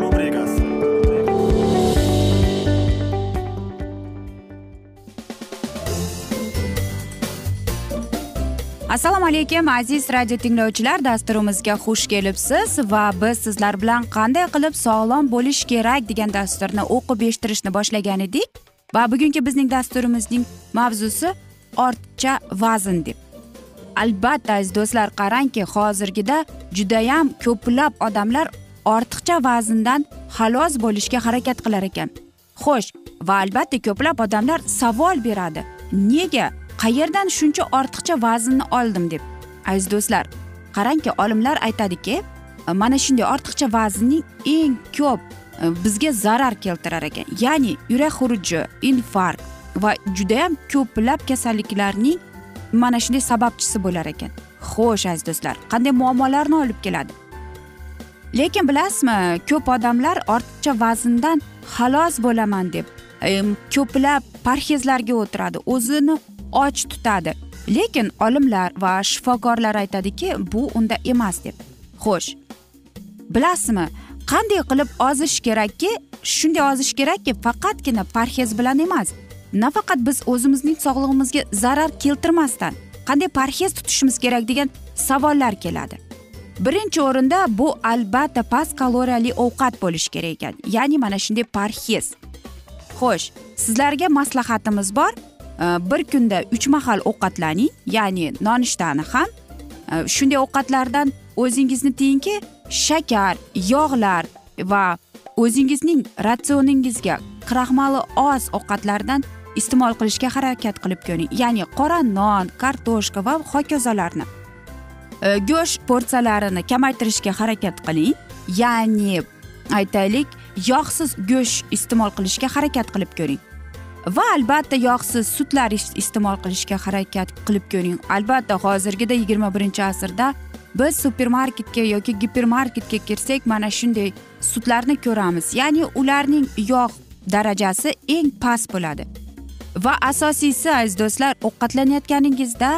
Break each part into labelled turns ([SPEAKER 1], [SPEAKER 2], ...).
[SPEAKER 1] rubrikasi
[SPEAKER 2] assalomu alaykum aziz radio tinglovchilar. Dasturimizga xush kelibsiz va biz sizlar bilan qanday qilib sog'lom bo'lish kerak degan dasturni o'qib eshittirishni boshlagan edik. Va bugungi bizning dasturimizning mavzusi ortiqcha vazn deb. Albatta aziz do'stlar qarangki hozirgida judayam ko'plab odamlar ortiqcha vazndan xalos bo'lishga harakat qilar ekan. Xo'sh va albatta ko'plab odamlar savol beradi. Nega qayerdan shuncha ortiqcha vaznni oldim deb? Aziz do'stlar qarangki olimlar aytadiki e, mana shunday ortiqcha vaznning eng ko'p e, bizga zarar keltirar ekan. Ya'ni yurak xuruji infarkt va judayam ko'plab kasalliklarning mana shunday sababchisi bo'lar ekan. Xo'sh aziz do'stlar qanday muammolarni olib keladi? Lekin bilasizmi ko'p odamlar ortiqcha vazndan xalos bo'laman deb e, ko'plab parhezlarga o'tiradi o'zini och tutadi. Lekin olimlar va shifokorlar aytadiki bu unda emas deb. Xo'sh bilasizmi qanday qilib ozish kerakki shunday ozish kerakki faqatgina parhez bilan emas. Nafaqat biz o'zimizning sog'lig'imizga zarar keltirmasdan qanday parhez tutishimiz kerak degan savollar keladi. Birinchi o'rinda bu albatta past kaloriyali ovqat bo'lishi kerak ekan ya'ni mana shunday parhez. Xo'sh sizlarga maslahatimiz bor. Э, bir kunda uch mahal ovqatlaning ya'ni nonushtani ham э, shunday ovqatlardan o'zingizni tiyingki shakar yog'lar va o'zingizning ratsioningizga kraxmali oz ovqatlardan iste'mol qilishga harakat qilib ko'ring. Ya'ni qora non kartoshka va hokazolarni. Э, go'sht porsiyalarini kamaytirishga harakat qiling. Ya'ni aytaylik yog'siz go'sht iste'mol qilishga harakat qilib ko'ring. Va albatta yog'siz sutlar iste'mol qilishga harakat qilib ko'ring. Albatta hozirgida yigirma birinchi asrda biz supermarketga yoki gipermarketga kirsak mana shunday sutlarni ko'ramiz. Ya'ni ularning yog' darajasi eng past bo'ladi. Va asosiysi aziz do'stlar ovqatlanayotganingizda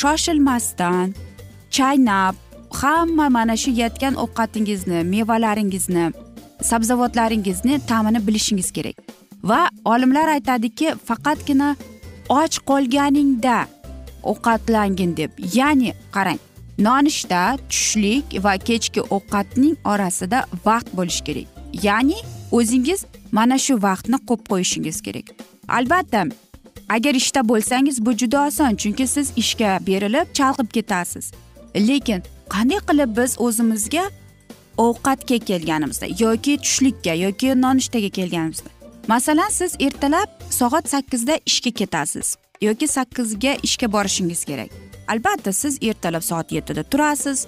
[SPEAKER 2] shoshilmasdan chaynab hamma mana shu yeyotgan ovqatingizni mevalaringizni sabzavotlaringizni ta'mini bilishingiz kerak. Va olimlar aytadiki faqatgina och qolganingda ovqatlangin deb. Ya'ni qarang nonushta tushlik va kechki ovqatning orasida vaqt bo'lishi kerak. Ya'ni o'zingiz mana shu vaqtni qo'yib qo'yishingiz kerak. Albatta agar ishda bo'lsangiz bu juda oson chunki siz ishga berilib chalg'ib ketasiz. Lekin qanday qilib biz o'zimizga ovqatga kelganimizda yoki tushlikka yoki nonushtaga kelganimizda masalan siz ertalab soat sakkizda ishga ketasiz yoki sakkizga ishga borishingiz kerak. Albatta siz ertalab soat yettida turasiz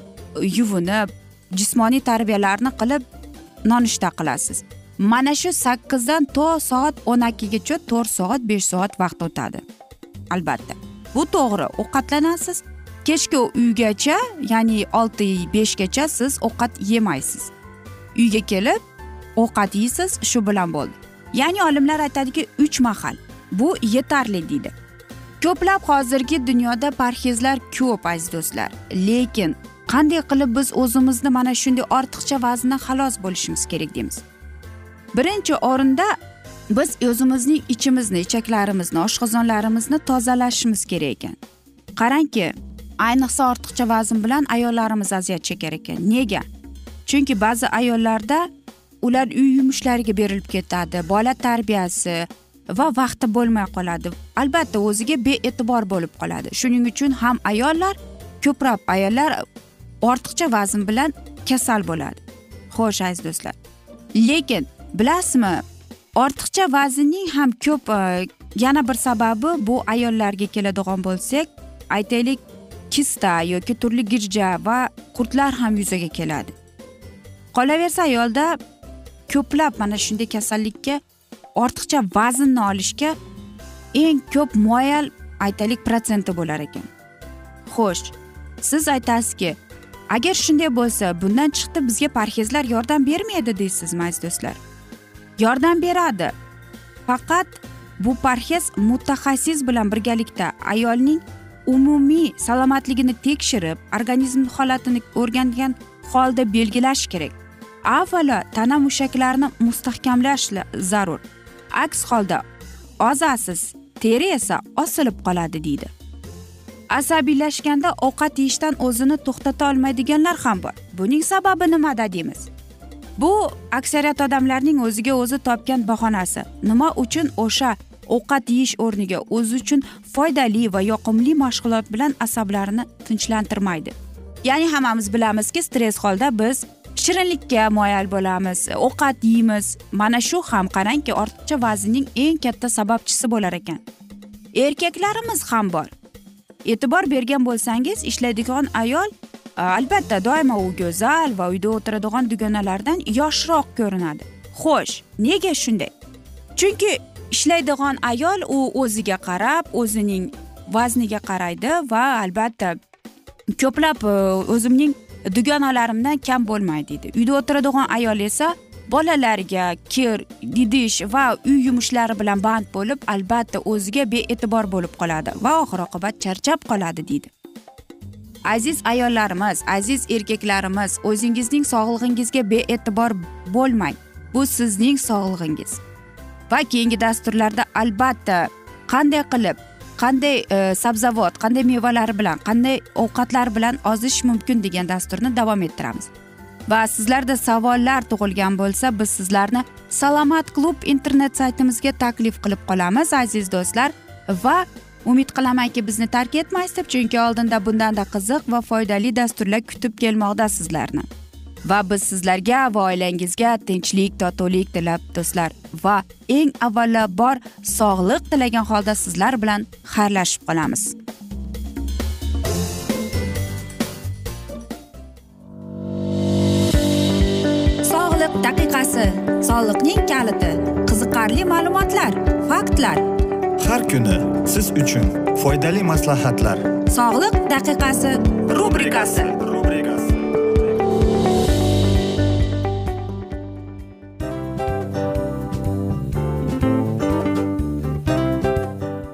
[SPEAKER 2] yuvinib jismoniy tarbiyalarni qilib nonushta qilasiz. Mana shu sakkizdan to soat o'n ikkigacha to'rt soat besh soat vaqt o'tadi. Albatta bu to'g'ri ovqatlanasiz. Kechki uygacha ya'ni olti beshgacha siz ovqat yemaysiz. Uyga kelib ovqat yeysiz shu bilan bo'ldi. Ya'ni olimlar aytadiki uch mahal. Bu yetarli deydi. Ko'plab hozirgi dunyoda parhezlar ko'p aziz do'stlar. Lekin qanday qilib biz o'zimizni mana shunday ortiqcha vazndan xalos bo'lishimiz kerak deymiz? Birinchi o'rinda biz o'zimizning ichimizni ichaklarimizni oshqozonlarimizni tozalashimiz kerak ekan. Qarangki ayniqsa ortiqcha vazn bilan ayollarimiz aziyat chekar ekan. Nega? Chunki ba'zi ayollarda ular uy yumushlariga berilib ketadi bola tarbiyasi va vaqti bo'lmay qoladi. Albatta o'ziga bee'tibor bo'lib qoladi. Shuning uchun ham ayollar ko'proq ayollar ortiqcha vazn bilan kasal bo'ladi. Xo'sh aziz do'stlar. Lekin bilasizmi ortiqcha vaznning ham ko'p e, yana bir sababi bu ayollarga keladigan bo'lsak aytaylik kista yoki turli girja va qurtlar ham yuzaga keladi. Qolaversa ayolda ko'plab mana shunday kasallikka ortiqcha vaznni olishga eng ko'p moyal aytaylik protsenti bo'lar ekan. Xo'sh siz aytasizki agar shunday bo'lsa bundan chiqdi bizga parhezlar yordam bermaydi deysizmi aziz do'stlar? Yordam beradi. Faqat bu parhez mutaxassis bilan birgalikda ayolning umumiy salomatligini tekshirib organizm holatini o'rgangan holda belgilash kerak. Avvalo tana mushaklarini mustahkamlash zarur. Aks holda ozasiz teri esa osilib qoladi deydi. Asabiylashganda ovqat yeyishdan o'zini to'xtata olmaydiganlar ham bor. Buning sababi nimada deymiz. Bu aksariyat odamlarning o'ziga o'zi topgan bahonasi. Nima uchun o'sha ovqat yeyish o'rniga o'zi uchun foydali va yoqimli mashg'ulot bilan asablarini tinchlantirmaydi? Ya'ni hammamiz bilamizki stress holda biz shirinlikka moyal bo'lamiz ovqat yeymiz. Mana shu ham qarangki ortiqcha vaznning eng katta sababchisi bo'lar ekan. Erkaklarimiz ham bor. E'tibor bergan bo'lsangiz ishlaydigan ayol albatta doimo u go'zal va uyda o'tiradigan dugonalardan yoshroq ko'rinadi. Xo'sh nega shunday? Chunki ishlaydigan ayol u o'ziga qarab o'zining vazniga qaraydi va albatta ko'plab e, o'zimning dugonalarimdan kam bo'lmaydi deydi uyda o'tiradigan ayol esa bolalarga kir idish va uy yumushlari bilan band bo'lib albatta o'ziga bee'tibor bo'lib qoladi va oxir oqibat charchab qoladi deydi aziz ayollarimiz aziz erkaklarimiz o'zingizning sog'lig'ingizga bee'tibor bo'lmang. Bu sizning sog'lig'ingiz. Va keyingi dasturlarda albatta qanday qilib qanday e, sabzavot qanday mevalar bilan qanday ovqatlar bilan ozish mumkin degan dasturni davom ettiramiz. Va sizlarda savollar tug'ilgan bo'lsa biz sizlarni salomat klub internet saytimizga taklif qilib qolamiz aziz do'stlar. Va umid qilamanki bizni tark etmaysiz deb chunki oldinda bundanda qiziq va foydali dasturlar kutib kelmoqda sizlarni. Va biz sizlarga va oilangizga tinchlik totuvlik tilab do'stlar. Va eng avvalambor sog'lik tilagan holda sizlar bilan xayrlashib qolamiz. Sog'liq daqiqasi soliqning kaliti qiziqarli ma'lumotlar faktlar.
[SPEAKER 1] Har kuni siz uchun foydali maslahatlar.
[SPEAKER 2] Sog'liq daqiqasi rubrikasi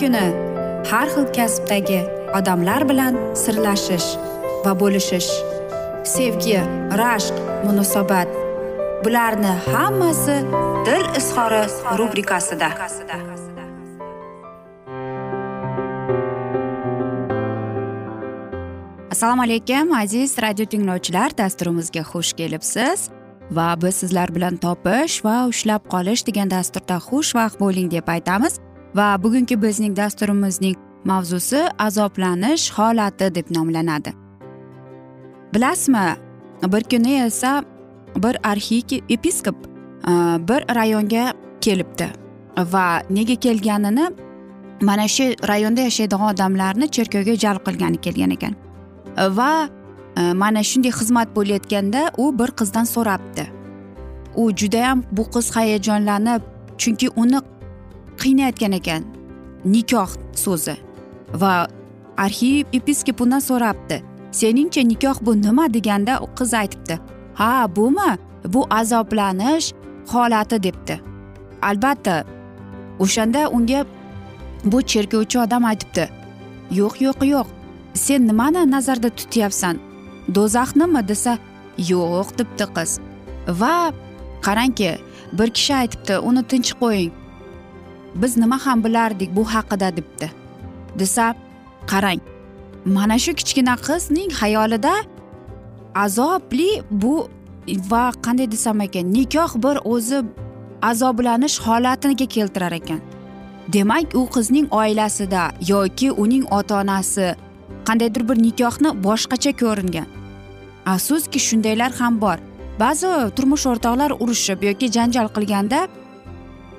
[SPEAKER 2] Kuni har xil kasbdagi odamlar bilan sirlashish va bo'lishish sevgi rashq munosabat bularni hammasi dil izhori rubrikasida. Assalomu alaykum aziz radio tinglovchilar dasturimizga xush kelibsiz va biz sizlar bilan topish va ushlab qolish degan dasturda xushvaqt bo'ling deb aytamiz. Va bugungi bizning dasturimizning mavzusi azoblanish holati deb nomlanadi. Bilasizmi bir kuni esa bir arxiyepiskop episkop e, bir rayonga kelibdi va nega kelganini mana shu rayonda yashaydigan odamlarni cherkovga jalb qilgani kelgan ekan. Va e, mana shunday xizmat bo'layotganda u bir qizdan so'rabdi. U judayam bu qiz hayajonlanib chunki uni qiynayotgan ekan. Nikoh so'zi. Va arxiyepiskop undan so'rabdi. Seningcha nikoh bu nima deganda qiz aytibdi. Ha bumi bu azoblanish holati debdi. Albatta o'shanda unga bu cherkovchi odam aytibdi. Yo'q yo'q yo'q. Sen nimani nazarda tutyapsan? Do'zaxnimi desa yo'q debdi qiz. Va qarangki bir kishi aytibdi uni tinch qo'ying. Biz nima ham bilardik bu haqida debdi. Desa qarang mana shu kichkina qizning xayolida azobli bu va qanday desam ekan nikoh bir o'zi azoblanish holatiga keltirar ekan. Demak u qizning oilasida yoki uning ota onasi qandaydir bir nikohni boshqacha ko'ringan. Afsuski shundaylar ham bor. Ba'zi turmush o'rtoqlar urushib yoki janjal qilganda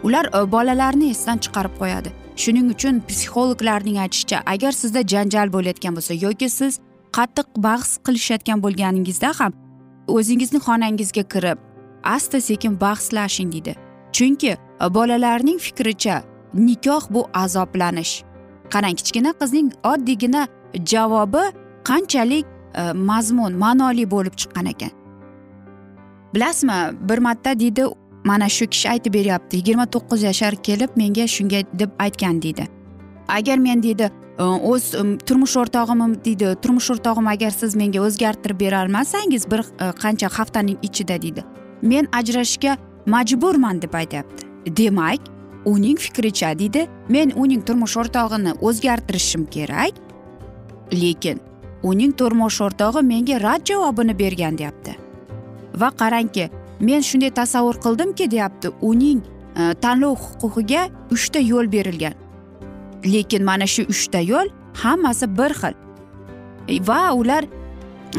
[SPEAKER 2] ular e, bolalarni esdan chiqarib qo'yadi. Shuning uchun psixologlarning aytishicha agar sizda janjal bo'layotgan bo'lsa yoki siz qattiq bahs qilishayotgan bo'lganingizda ham o'zingizni xonangizga kirib asta sekin bahslashing deydi. Chunki e, bolalarning fikricha nikoh bu azoblanish. Qarang kichkina qizning oddiygina javobi qanchalik e, mazmun ma'noli bo'lib chiqqan ekan. Bilasizmi bir marta deydi mana shu kishi aytib beryapti yigirma to'qqiz yashar kelib menga shunga deb aytgan deydi. Agar men deydi o'z turmush o'rtog'im deydi turmush o'rtog'im agar siz menga o'zgartirib bera olmasangiz bir e, qancha haftaning ichida deydi. Men ajrashishga majburman deb aytyapti. Demak uning fikricha deydi men uning turmush o'rtog'ini o'zgartirishim kerak lekin uning turmush o'rtog'i menga rad javobini bergan deyapti. Va qarangki men shunday tasavvur qildimki deyapti uning e, tanlov huquqiga uchta yo'l berilgan. Lekin mana shu uchta yo'l hammasi bir xil. E, va ular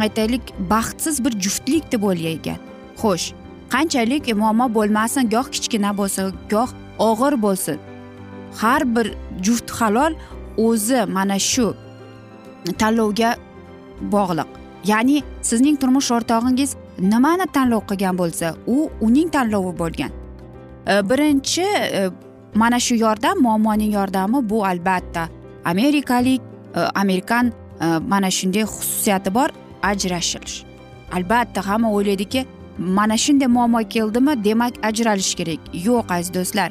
[SPEAKER 2] aytaylik baxtsiz bir juftlik deb o'ylagan xo'sh qanchalik e, muammo bo'lmasin goh kichkina bo'lsin goh og'ir bo'lsin. Har bir juft halol o'zi mana shu tanlovga bog'liq. Ya'ni sizning turmush o'rtog'ingiz nimani tanlov qilgan bo'lsa u uning tanlovi bo'lgan. E, birinchi e, mana shu yordam muammoning yordami bu albatta. Amerikalik e, amerikan mana shunday xususiyati bor ajrashish albatta hamma o'ylaydiki mana shunday muammo keldimi demak ajralish kerak. Yo'q aziz do'stlar.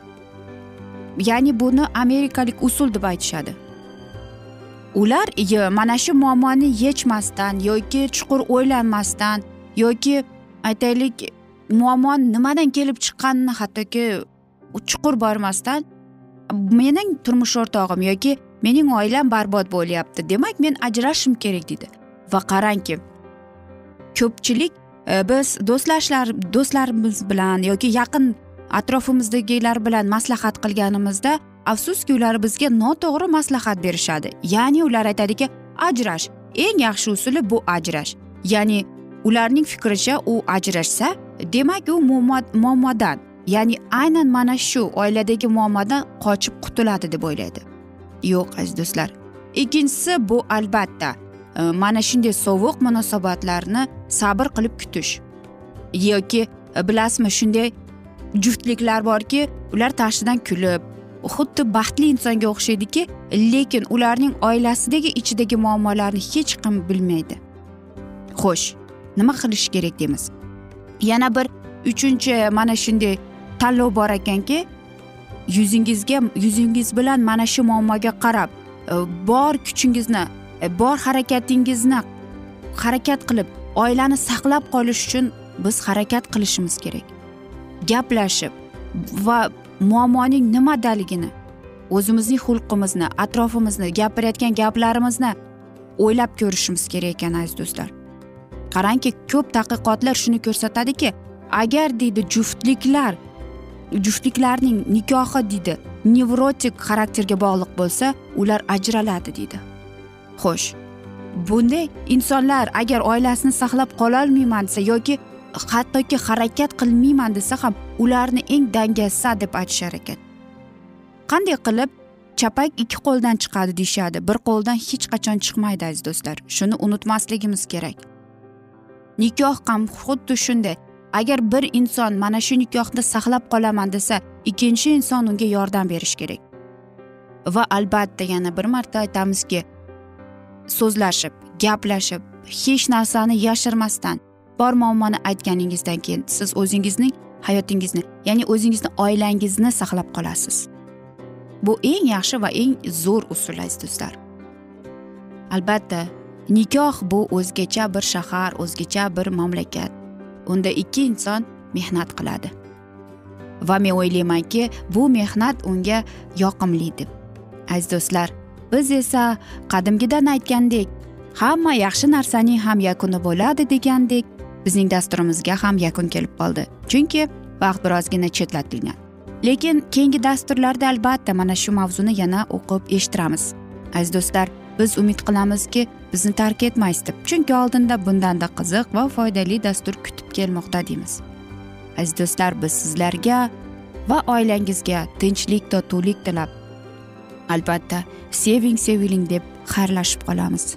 [SPEAKER 2] Ya'ni buni amerikalik usul deb aytishadi. Ular mana shu muammoni yechmasdan yoki chuqur o'ylanmasdan yoki aytaylik muammo nimadan kelib chiqqanini hattoki chuqur bormasdan mening turmush o'rtog'im yoki mening oilam barbod bo'lyapti demak men ajrashishim kerak deydi va qarangki ko'pchilik e, biz do'stlashlar do'stlarimiz bilan yoki yaqin atrofimizdagilar bilan maslahat qilganimizda afsuski ular bizga noto'g'ri maslahat berishadi. Ya'ni ular aytadiki ajrash eng yaxshi usuli bu ajrash. Ya'ni ularning fikricha u ajrashsa demak u muammodan ya'ni aynan mana shu oiladagi muammodan qochib qutuladi deb o'ylaydi. Yo'q aziz do'stlar. Ikkinchisi bu albatta e, mana shunday sovuq munosabatlarni sabr qilib kutish yoki bilasizmi shunday juftliklar borki ular tashidan kulib xuddi baxtli insonga o'xshaydiki lekin ularning oilasidagi ichidagi muammolarni hech kim bilmaydi. Xo'sh nima qilish kerak deymiz. Yana bir uchinchi mana shunday tanlov bor ekanki yuzingizga yuzingiz bilan mana shu muammoga qarab e, bor kuchingizni e, bor harakatingizni harakat qilib oilani saqlab qolish uchun biz harakat qilishimiz kerak. Gaplashib va muammoning nimadaligini o'zimizning xulqimizni atrofimizni gapirayotgan gaplarimizni o'ylab ko'rishimiz kerak ekan aziz do'stlar. Qarangki ko'p tadqiqotlar shuni ko'rsatadiki agar deydi juftliklar juftliklarning nikohi deydi nevrotik xarakterga bog'liq bo'lsa ular ajraladi deydi. Xo'sh bunday insonlar agar oilasini saqlab qololmayman desa yoki hattoki harakat qilmayman desa ham ularni eng dangasa deb aytishar ekan. Qanday qilib chapak ikki qo'ldan chiqadi deyishadi. Bir qo'ldan hech qachon chiqmaydi aziz do'stlar. Shuni unutmasligimiz kerak. Nikoh ham xuddi shunday. Agar bir inson mana shu nikohni saqlab qolaman desa ikkinchi inson unga yordam berishi kerak. Va albatta yana bir marta aytamizki so'zlashib gaplashib hech narsani yashirmasdan bor muammoni aytganingizdan keyin siz o'zingizning hayotingizni ya'ni o'zingizni oilangizni saqlab qolasiz. Bu eng yaxshi va eng zo'r usul aziz do'stlar. Albatta nikoh bu o'zgacha bir shahar o'zgacha bir mamlakat. Unda ikki inson mehnat qiladi. Va men o'ylaymanki bu mehnat unga yoqimli deb. Aziz do'stlar biz esa qadimgidan aytgandek hamma yaxshi narsaning ham yakuni bo'ladi degandek bizning dasturimizga ham yakun kelib qoldi. Chunki vaqt birozgina chetlatilgan. Lekin keyingi dasturlarda albatta mana shu mavzuni yana o'qib eshittiramiz. Aziz do'stlar biz umid qilamizki bizni tark etmaysiz deb. Chunki oldinda bundanda qiziq va foydali dastur kutib kelmoqda deymiz. Aziz do'stlar biz sizlarga va oilangizga tinchlik totuvlik tilab albatta seving seviling deb xayrlashib qolamiz.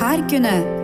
[SPEAKER 2] Har kuni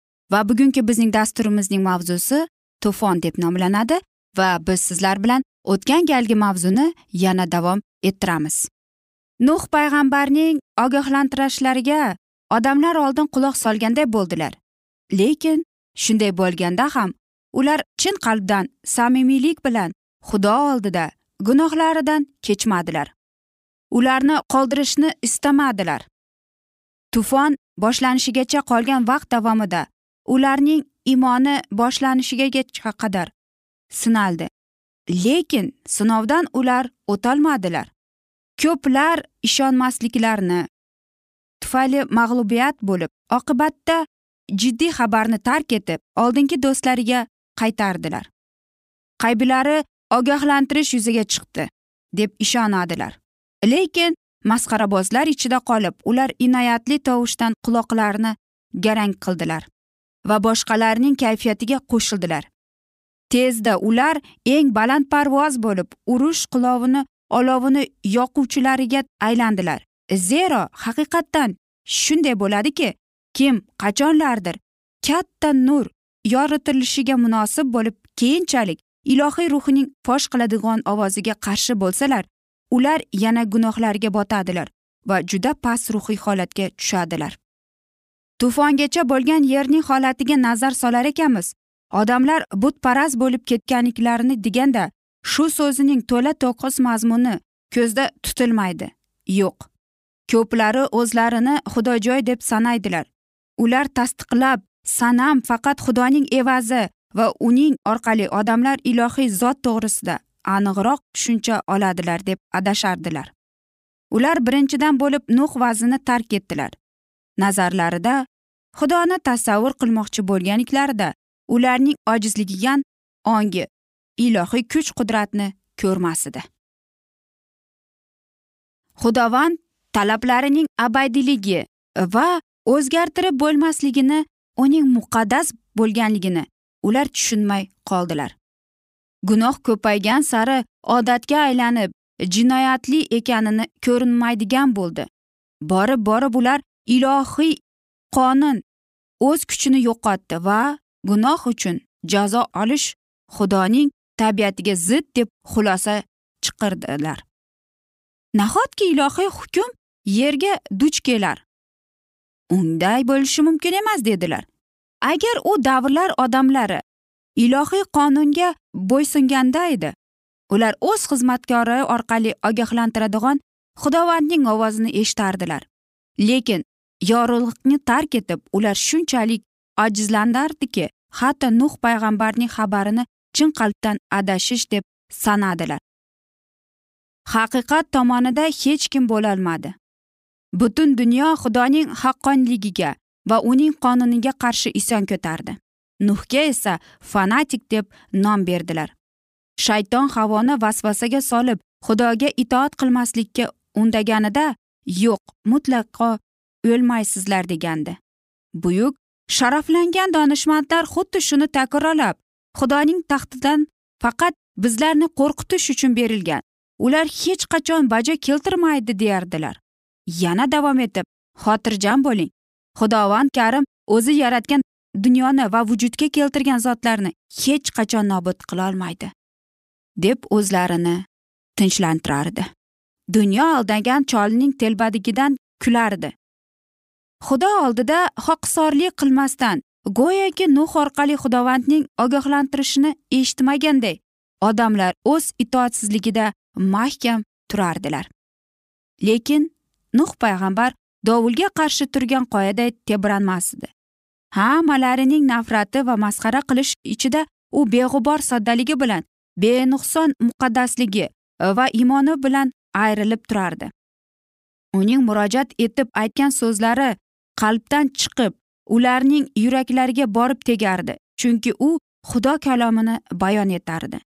[SPEAKER 2] Va bugungi bizning dasturimizning mavzusi to'fon deb nomlanadi va biz sizlar bilan o'tgan galgi mavzuni yana davom ettiramiz. Nuh payg'ambarning ogohlantirishlariga odamlar oldin quloq solganday bo'ldilar. Lekin shunday bo'lganda ham ular chin qalbdan samimiylik bilan xudo oldida gunohlaridan kechmadilar. Ularni qoldirishni istamadilar. Tufon boshlanishigacha qolgan vaqt davomida ularning imoni boshlanishigacha qadar sinaldi. Lekin sinovdan ular o'tolmadilar. Ko'plar ishonmasliklarini tufayli mag'lubiyat bo'lib oqibatda jiddiy xabarni tark etib oldingi do'stlariga qaytardilar. Qaybilari ogohlantirish yuzaga chiqdi deb ishonadilar. Lekin masxarabozlar ichida qolib ular inoyatli tovushdan quloqlarini garang qildilar. Va boshqalarning kayfiyatiga qo'shildilar. Tezda ular eng balandparvoz bo'lib urush qulovini olovini yoquvchilariga aylandilar. Zero haqiqatdan shunday bo'ladiki kim qachonlardir katta nur yoritilishiga munosib bo'lib keyinchalik ilohiy ruhning fosh qiladigan ovoziga qarshi bo'lsalar ular yana gunohlarga botadilar va juda past ruhiy holatga tushadilar. Tufongacha bo'lgan yerning holatiga nazar solar ekanmiz. Odamlar butparast bo'lib ketganliklarini deganda shu so'zining to'la to'kis mazmuni ko'zda tutilmaydi. Yo'q. Ko'plari o'zlarini xudojoy deb sanaydilar. Ular tasdiqlab sanam faqat xudoning evazi va uning orqali odamlar ilohiy zot to'g'risida aniqroq tushuncha oladilar deb adashardilar. Ular birinchidan bo'lib nuh vazini tark etdilar. Nazarlarida xudoni tasavvur qilmoqchi bo'lganliklarida ularning ojizligigan ongi ilohiy kuch qudratni ko'rmas edi xudovand talablarining abadiyligi va o'zgartirib bo'lmasligini uning muqaddas bo'lganligini ular tushunmay qoldilar. Gunoh ko'paygan sari odatga aylanib jinoyatli ekanini ko'rinmaydigan bo'ldi. Borib borib ular ilohiy qonun o'z kuchini yo'qotdi va gunoh uchun jazo olish xudoning tabiatiga zid deb xulosa chiqardilar nahotki ilohiy hukm yerga duch kelar? Unday bo'lishi mumkin emas dedilar. Agar u davrlar odamlari ilohiy qonunga bo'ysunganda edi ular o'z xizmatkori orqali ogohlantiradigan xudovandning ovozini eshitardilar. Lekin yorug'likni tark etib ular shunchalik ojizlanardiki hatto nuh payg'ambarning xabarini chin qalbdan adashish deb sanadilar. Haqiqat tomonida hech kim bo'lolmadi. Butun dunyo xudoning haqqonligiga va uning qonuniga qarshi isyon ko'tardi. Nuhga esa fanatik deb nom berdilar. Shayton havoni vasvasaga solib xudoga itoat qilmaslikka undaganida yo'q mutlaqo o'lmaysizlar degandi. Buyuk sharaflangan donishmandlar xuddi shuni takrorlab xudoning taxtidan faqat bizlarni qo'rqitish uchun berilgan. Ular hech qachon bajo keltirmaydi deyardilar. Yana davom etib xotirjam bo'ling. Xudovand karim o'zi yaratgan dunyoni va vujudga keltirgan zotlarni hech qachon nobud qilolmaydi deb o'zlarini tinchlantirardi dunyo aldagan cholning telbadigidan kulardi. Xudo oldida xoqsorlik qilmasdan go'yoki nuh orqali xudovandning ogohlantirishini eshitmaganday odamlar o'z itoatsizligida mahkam turardilar. Lekin nuh payg'ambar dovulga qarshi turgan qoyaday tebranmasdi. Hammalarining nafrati va masxara qilish ichida u beg'ubor soddaligi bilan benuqson muqaddasligi va imoni bilan ayrilib turardi. Uning murojaat etib aytgan so'zlari qalbdan chiqib ularning yuraklariga borib tegardi chunki u xudo kalomini bayon etardi.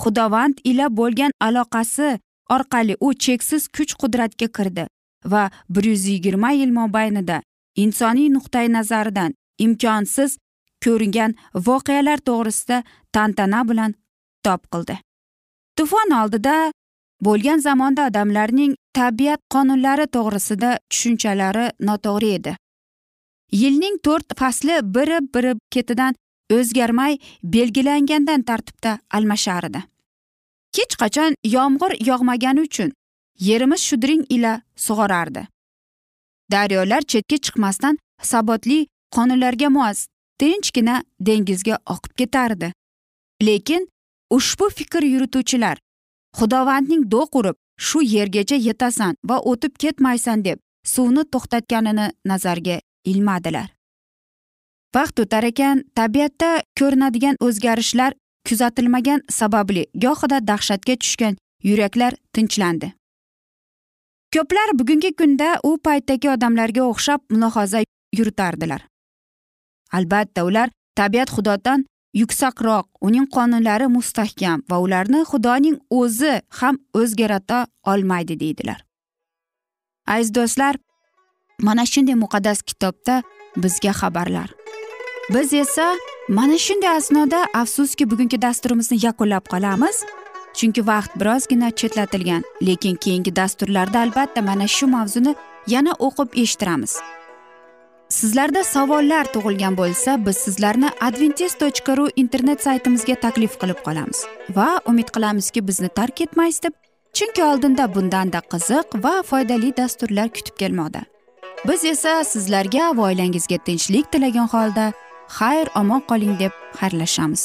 [SPEAKER 2] Xudovand ila bo'lgan aloqasi orqali u cheksiz kuch qudratga kirdi va bir yuz yigirma yil mobaynida insoniy nuqtai nazaridan imkonsiz ko'ringan voqealar to'g'risida tantana bilan kitob qildi. Tufon oldida bo'lgan zamonda odamlarning tabiat qonunlari to'g'risida tushunchalari noto'g'ri edi. Yilning to'rt fasli biri biri ketidan o'zgarmay belgilangandan tartibda almashardi. Hech qachon yomg'ir yog'magani uchun yerimiz shudring ila sug'orardi. Daryolar chetga chiqmasdan sabotli qonunlarga mos tinchgina dengizga oqib ketardi. Lekin ushbu fikr yurituvchilar xudovandning do'q urib shu yergacha yetasan va o'tib ketmaysan deb suvni to'xtatganini nazarga ilmadilar. Vaqt o'tar ekan tabiatda ko'rinadigan o'zgarishlar kuzatilmagan sababli gohida dahshatga tushgan yuraklar tinchlandi. Ko'plar bugungi kunda u paytdagi odamlarga o'xshab mulohaza yuritardilar. Albatta ular tabiat xudodan yuksakroq uning qonunlari mustahkam va ularni xudoning o'zi ham o'zgarata olmaydi deydilar. Aziz do'stlar mana shunday muqaddas kitobda bizga xabarlar. Biz esa mana shunday asnoda afsuski bugungi dasturimizni yakunlab qolamiz chunki vaqt birozgina chetlatilgan lekin keyingi dasturlarda albatta mana shu mavzuni yana o'qib eshittiramiz. Sizlarda savollar tug'ilgan bo'lsa biz sizlarni adventis tochka ru internet saytimizga taklif qilib qolamiz. Va umid qilamizki bizni tark etmaysiz deb chunki oldinda bundanda qiziq va foydali dasturlar kutib kelmoqda. Biz esa sizlarga va oilangizga tinchlik tilagan holda xayr omon qoling deb xayrlashamiz.